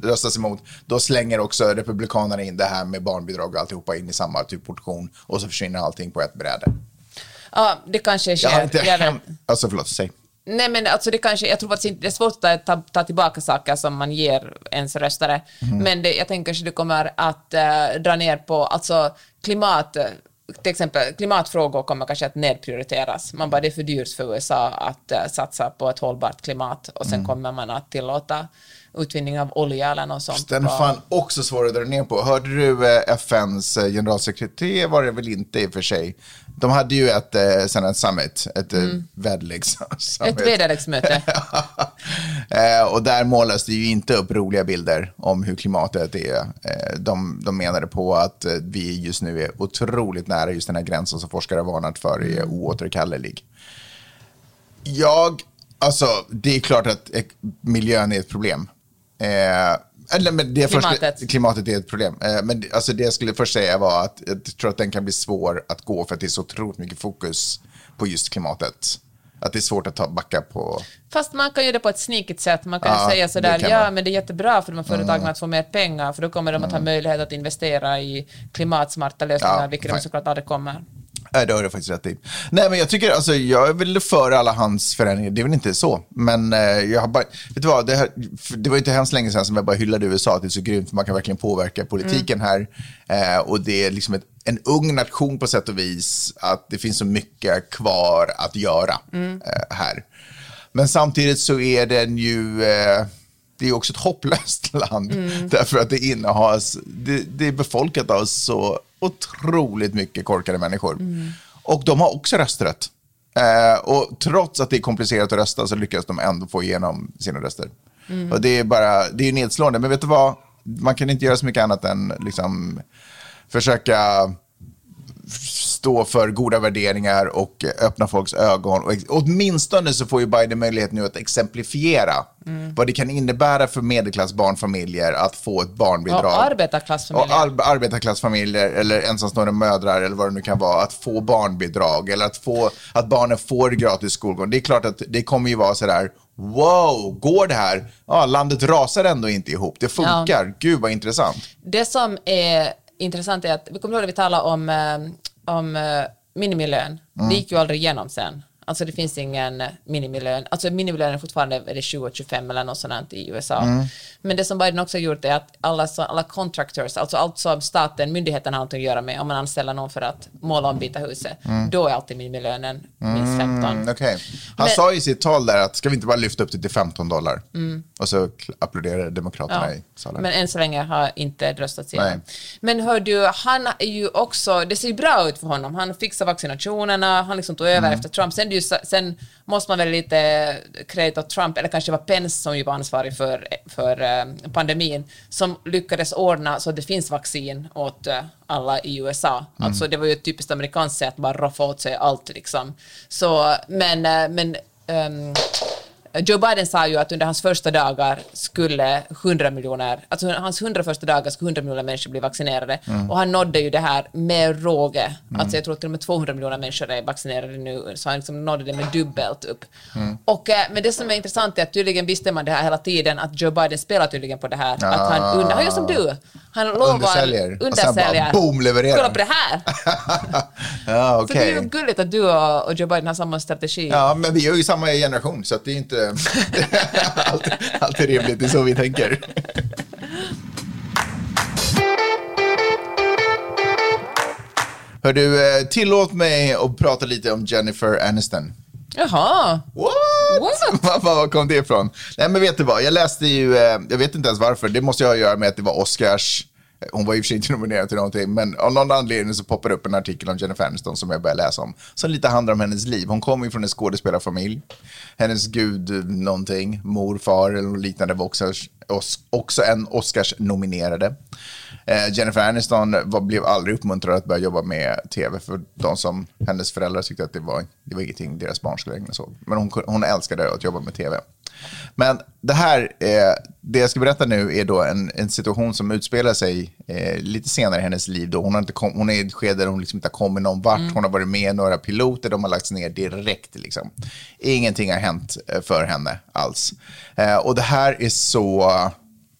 röstas emot, då slänger också Republikanerna in det här med barnbidrag och alltihopa in i samma typ portion. Och så försvinner allting på ett bräde. ja, det kanske sker. Jag har inte Jag hem... Alltså förlåt, säg. Nej men alltså det kanske, jag tror inte, det är svårt att ta, ta tillbaka saker som man ger ens röstare, men det, jag tänker att det kommer att eh, dra ner på, alltså klimat, till exempel klimatfrågor kommer kanske att nedprioriteras. Man bara, det är för dyrt för USA att eh, satsa på ett hållbart klimat och sen kommer man att tillåta utvinning av olja eller något sånt. Den är fan också svår att dra ner på. Hörde du eh, FNs eh, generalsekreterare var det väl inte i och för sig. De hade ju ett, eh, sen ett summit, ett mm. väderlekssummit. Ett väderleksmöte. Och där målas det ju inte upp roliga bilder om hur klimatet är. De, de menade på att vi just nu är otroligt nära just den här gränsen som forskare varnat för är oåterkallelig. Jag, alltså det är klart att miljön är ett problem. Eh, eller, men det Klimatet. Först, klimatet är ett problem. Eh, men alltså, det jag skulle först säga var att jag tror att den kan bli svår att gå för att det är så otroligt mycket fokus på just klimatet. Att det är svårt att ta backa på... Fast man kan göra det på ett snikigt sätt. Man kan Ja, säga sådär, kan ja man. Mm. men det är jättebra för de här företagen att få mer pengar, för då kommer de att ha möjlighet att investera i klimatsmarta lösningar, Ja, vilket de fine. såklart aldrig kommer. Nej, det har du faktiskt rätt i. Nej, men jag tycker, alltså, jag är väl för alla hans förändringar. Det är väl inte så. Men eh, jag har bara, vet du vad, det, här, det var inte hemskt länge sedan som jag bara hyllade USA. att Det är så grymt, för man kan verkligen påverka politiken här. Eh, och det är liksom ett, en ung nation på sätt och vis. Att det finns så mycket kvar att göra eh, här. Men samtidigt så är den ju... Eh, det är också ett hopplöst land. Därför att det innehas, det, det är befolkat av så otroligt mycket korkade människor. Och de har också rösträtt. Eh, och trots att det är komplicerat att rösta så lyckas de ändå få igenom sina röster. Och det är bara, det är nedslående. Men vet du vad? Man kan inte göra så mycket annat än liksom försöka stå för goda värderingar och öppna folks ögon. Och åtminstone så får ju Biden möjlighet nu att exemplifiera vad det kan innebära för medelklassbarnfamiljer att få ett barnbidrag. Och arbetarklassfamiljer. Och ar- arbetarklassfamiljer eller ensamstående mödrar eller vad det nu kan vara, att få barnbidrag eller att, få, att barnen får gratis skolgång. Det är klart att det kommer ju vara sådär, wow, går det här? Ja, landet rasar ändå inte ihop, det funkar, gud vad intressant. Det som är intressant är att, vi kommer ihåg att vi talade om, eh, om eh, minimilön. Mm. Det gick ju aldrig igenom sen. Alltså det finns ingen minimilön. Alltså minimilön är fortfarande är det 20-25 eller något sånt i USA. Mm. Men det som Biden också har gjort är att alla, alla contractors, alltså allt som staten, myndigheten har någonting att göra med, om man anställer någon för att måla om Vita huset, då är alltid minimilönen minst 15. Mm, okej. Han Men- sa i sitt tal där att ska vi inte bara lyfta upp det till 15 dollar? Och så applåderade demokraterna Mm. Ja. i salen. Men än så länge har inte röstats Nej. igenom. Men hör du, han är ju också, det ser ju bra ut för honom. Han fixar vaccinationerna, han liksom tog Mm. över efter Trump. Sen, ju, sen måste man väl lite kredit åt Trump, eller kanske det var Pence som ju var ansvarig för, för eh, pandemin, som lyckades ordna så att det finns vaccin åt eh, alla i USA. Mm. Alltså det var ju ett typiskt amerikanskt sätt att bara roffa åt sig allt liksom. Så, men, eh, men ehm, Joe Biden sa ju att under hans första dagar skulle 100 miljoner, alltså hans 100 första dagar skulle 100 miljoner människor bli vaccinerade. Och han nådde ju det här med råge. Alltså jag tror att till och med 200 miljoner människor är vaccinerade nu, så han liksom nådde det med dubbelt upp. Och, eh, men det som är intressant är att tydligen visste man det här hela tiden, att Joe Biden spelar tydligen på det här. Att han, under, han gör som du, han lovar... Undersäljer. Och sen bara Undersäljer. boom, levererar. Kolla på det här! ja, Så det är ju gulligt att du och, och Joe Biden har samma strategi. Ja, men vi är ju samma generation, så att det är inte alltid, alltid rimligt. Det är så vi tänker. Hör du, eh, tillåt mig att prata lite om Jennifer Aniston. Jaha. What? What? Var, kom det ifrån? Nej, men vet du vad? Jag läste ju, eh, jag vet inte ens varför, det måste ju ha att göra med att det var Oscars. Hon var i och för sig inte nominerad till någonting, men av någon anledning så poppar det upp en artikel om Jennifer Aniston som jag började läsa om. Som lite handlar om hennes liv. Hon kommer ju från en skådespelarfamilj. Hennes gud någonting, mor, far eller något liknande var också, också en Oscars-nominerade. Eh, Jennifer Aniston var, blev aldrig uppmuntrad att börja jobba med tv för de som hennes föräldrar tyckte att det var, det var ingenting deras barn skulle ägna sig åt. Men hon, hon älskade att jobba med tv. Men det här, eh, det jag ska berätta nu är då en, en situation som utspelar sig eh, lite senare i hennes liv. Då. Hon, har inte kom, hon är i ett skede där hon liksom inte har kommit någon vart. Hon har varit med i några piloter, de har lagts ner direkt. Liksom. Ingenting har hänt eh, för henne alls. Eh, och det här är så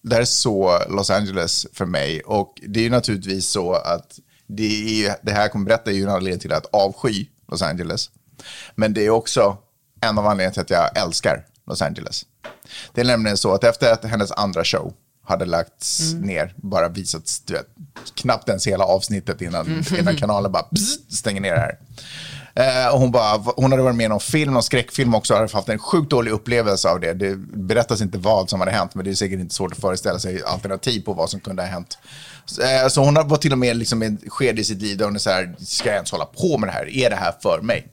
det här är så Los Angeles för mig. Och det är ju naturligtvis så att det, är, det här jag kommer berätta är ju en anledning till att avsky Los Angeles. Men det är också en av anledningarna till att jag älskar Los Angeles. Det är nämligen så att efter att hennes andra show hade lagts ner, bara visats, du vet, knappt ens hela avsnittet innan, innan kanalen bara bzz, stänger ner det här. Eh, och hon, bara, hon hade varit med i någon film, någon skräckfilm också, och hade haft en sjukt dålig upplevelse av det. Det berättas inte vad som hade hänt, men det är säkert inte svårt att föreställa sig alternativ på vad som kunde ha hänt. Så, eh, så hon var till och med liksom ett skede i sitt liv där hon är så här, ska jag ens hålla på med det här? Är det här för mig?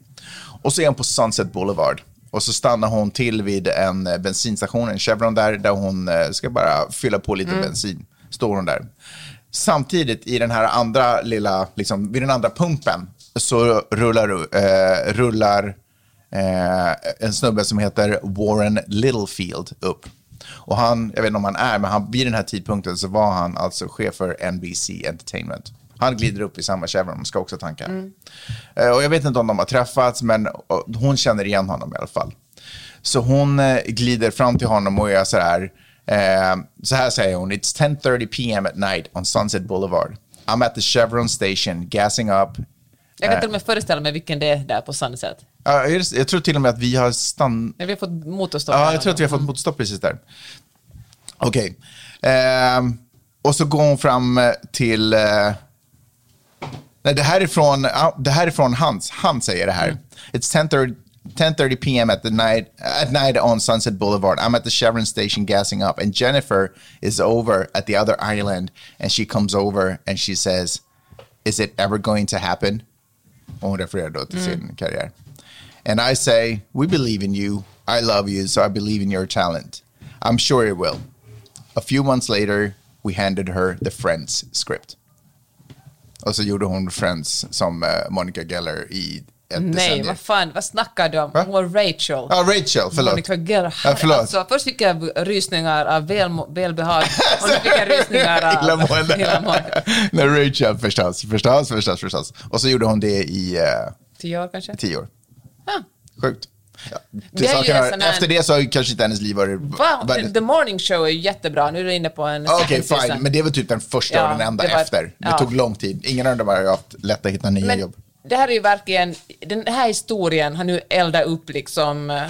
Och så är hon på Sunset Boulevard. Och så stannar hon till vid en eh, bensinstation, en Chevron där, där hon eh, ska bara fylla på lite bensin. Står hon där. Samtidigt i den här andra lilla, liksom, vid den andra pumpen så rullar, eh, rullar eh, en snubbe som heter Warren Littlefield upp. Och han, jag vet inte om han är, men han, vid den här tidpunkten så var han alltså chef för NBC Entertainment. Han glider upp i samma Chevron, ska också tanka. Eh, och jag vet inte om de har träffats, men hon känner igen honom i alla fall. Så hon eh, glider fram till honom och är så här, eh, så här säger hon, it's 10.30 p.m. at night on Sunset Boulevard. I'm at the Chevron station, gassing up. Jag kan till och med föreställa mig vilken det är där på Sunset. Ja, jag jag tror till och med att vi har stannat... Vi har fått motorstopp. Ja, jag tror att vi har fått motorstopp precis där. Okej. Ehm, och så går hon fram till... nej, det här är från, det här är från Hans. Han säger det här. Mm. It's 10.30 10:30 p.m. at the night at night on Sunset Boulevard. I'm at the Chevron station gassing up, and Jennifer is over at the other island, and she comes over and she says, "Is it ever going to happen?" Och hon refererar då till sin mm. karriär. And I say, we believe in you. I love you, so I believe in your talent. I'm sure it will. A few months later, we handed her the Friends script. Och så gjorde hon Friends som eh, Monica Geller i ett Nej, decennium. vad fan, vad snackar du om? Va? Hon var Rachel. Ja, Rachel, förlåt. Monica Geller. Ja, förlåt. Alltså, först fick jag rysningar av väl, välbehag och nu fick jag rysningar av Illamående. illamående. Nej, Rachel förstås, förstås, förstås, förstås. Och så gjorde hon det i eh, Tio år kanske? tio år. Ja. Sjukt. Till ju här- Efter det så har kanske inte hennes liv varit Va? väldigt... The Morning Show är ju jättebra. Nu är du inne på en Okej, second season. fine. Men det var typ den första Ja, och den enda det var- efter. Det ja. tog lång tid. Ingen av dem har ju haft lätt att hitta nya Men jobb. det här är ju verkligen, den här historien har nu eldat upp liksom eh,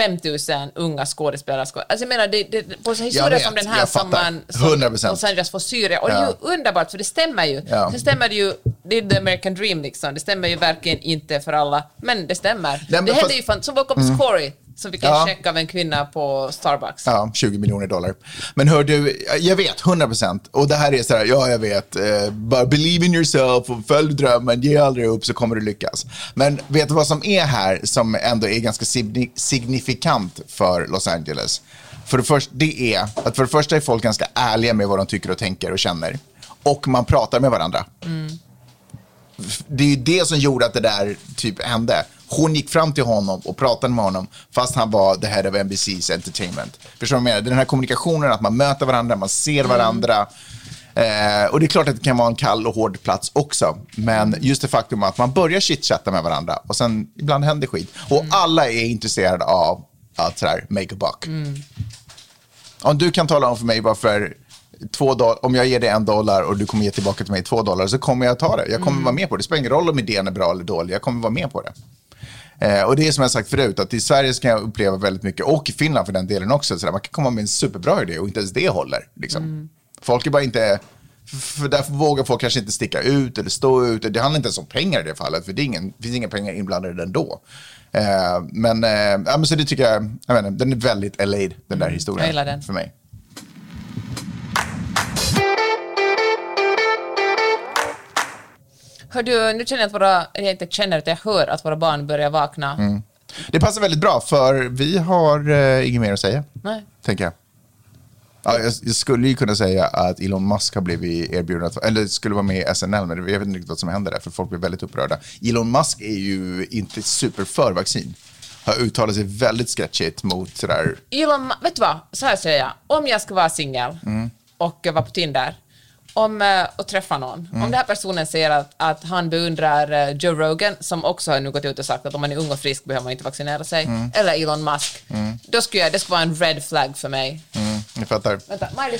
5000 unga skådespelare. Alltså jag menar, det, det, på så historier som den här som man som 100%. Los Angeles får Syrien. Och det är ju underbart, för det stämmer ju. Ja. Sen stämmer det ju, det är the American dream liksom. Det stämmer ju verkligen inte för alla, men det stämmer. men det fast- hände ju fan, som vår kompis Corey, som fick en Ja. check av en kvinna på Starbucks. Ja, 20 miljoner dollar. Men hör du, jag vet, 100 procent. Och det här är så här, ja jag vet, eh, bara believe in yourself och följ drömmen, ge aldrig upp så kommer du lyckas. Men vet du vad som är här som ändå är ganska signi- signifikant för Los Angeles? För det, första, det är att för det första är folk ganska ärliga med vad de tycker och tänker och känner. Och man pratar med varandra. det är ju det som gjorde att det där typ hände. Hon gick fram till honom och pratade med honom fast han var the head of NBC's entertainment. Förstår du vad jag menar? Den här kommunikationen, att man möter varandra, man ser varandra. Eh, och det är klart att det kan vara en kall och hård plats också. Men just det faktum att man börjar chitchatta med varandra och sen ibland händer skit. Och alla är intresserade av att sådär, make a buck. Om du kan tala om för mig varför två dollar, om jag ger dig en dollar och du kommer ge tillbaka till mig två dollar så kommer jag ta det. Jag kommer vara med på det. Det spelar ingen roll om idén är bra eller dålig. Jag kommer vara med på det. Eh, och det är som jag sagt förut, att i Sverige ska jag uppleva väldigt mycket, och i Finland för den delen också, så där, man kan komma med en superbra idé och inte ens det håller. Liksom. Folk är bara inte, för därför vågar folk kanske inte sticka ut eller stå ut. Det handlar inte ens om pengar i det fallet, för det, är ingen, det finns inga pengar inblandade ändå. Eh, men, eh, ja, men så det tycker jag, jag menar, den är väldigt LA, den där historien. jag gillar den. För mig. Hör du, nu känner jag att våra, jag inte känner att jag hör att våra barn börjar vakna. Mm. Det passar väldigt bra, för vi har eh, inget mer att säga, Nej. tänker jag. Ja, jag, jag skulle ju kunna säga att Elon Musk har blivit erbjuden att, eller skulle vara med i SNL, men jag vet inte riktigt vad som händer där, för folk blir väldigt upprörda. Elon Musk är ju inte super för vaccin. Har uttalat sig väldigt sketchigt mot sådär, Elon, vet du vad? Så här säger jag. Om jag ska vara singel Mm. och vara på Tinder om, eh, och träffa någon. Mm. Om den här personen säger att, att han beundrar eh, Joe Rogan, som också har nu gått ut och sagt att om man är ung och frisk behöver man inte vaccinera sig, Mm. eller Elon Musk, då skulle jag, det skulle vara en red flag för mig. mm, ni fattar. Vänta, Miley.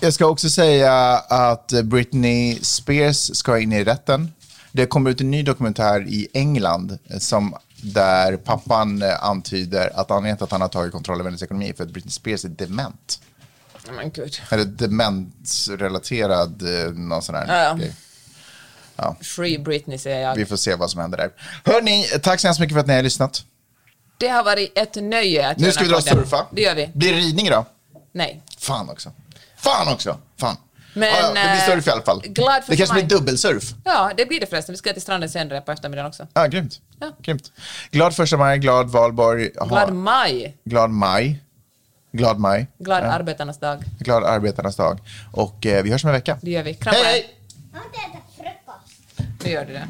Jag ska också säga att Britney Spears ska in i rätten. Det kommer ut en ny dokumentär i England eh, som, där pappan eh, antyder att anledningen till att han har tagit kontroll över hennes ekonomi är för att Britney Spears är dement. Men gud. Eller demensrelaterad, eh, någon sån här Ja, ja. Ja. Free Britney säger jag. Vi får se vad som händer där. Hörni, tack så hemskt mycket för att ni har lyssnat. Det har varit ett nöje att Nu ska vi dra podden. surfa. Det gör vi. Blir det ridning idag? Nej. Fan också. Fan också. Fan. Men, ja, det blir eh, surf i alla fall. glad för det kanske maj. blir dubbelsurf. Ja, det blir det förresten. Vi ska till stranden senare på eftermiddagen också. Ja, grymt. Ja. grymt. Glad första maj, glad valborg. Aha. Glad maj. glad maj. Glad maj. Glad ja. arbetarnas dag. Glad arbetarnas dag. Och eh, vi hörs om en vecka. Det gör vi. Kramar. Hej! Jag har inte ätit frukost. Nu gör du det.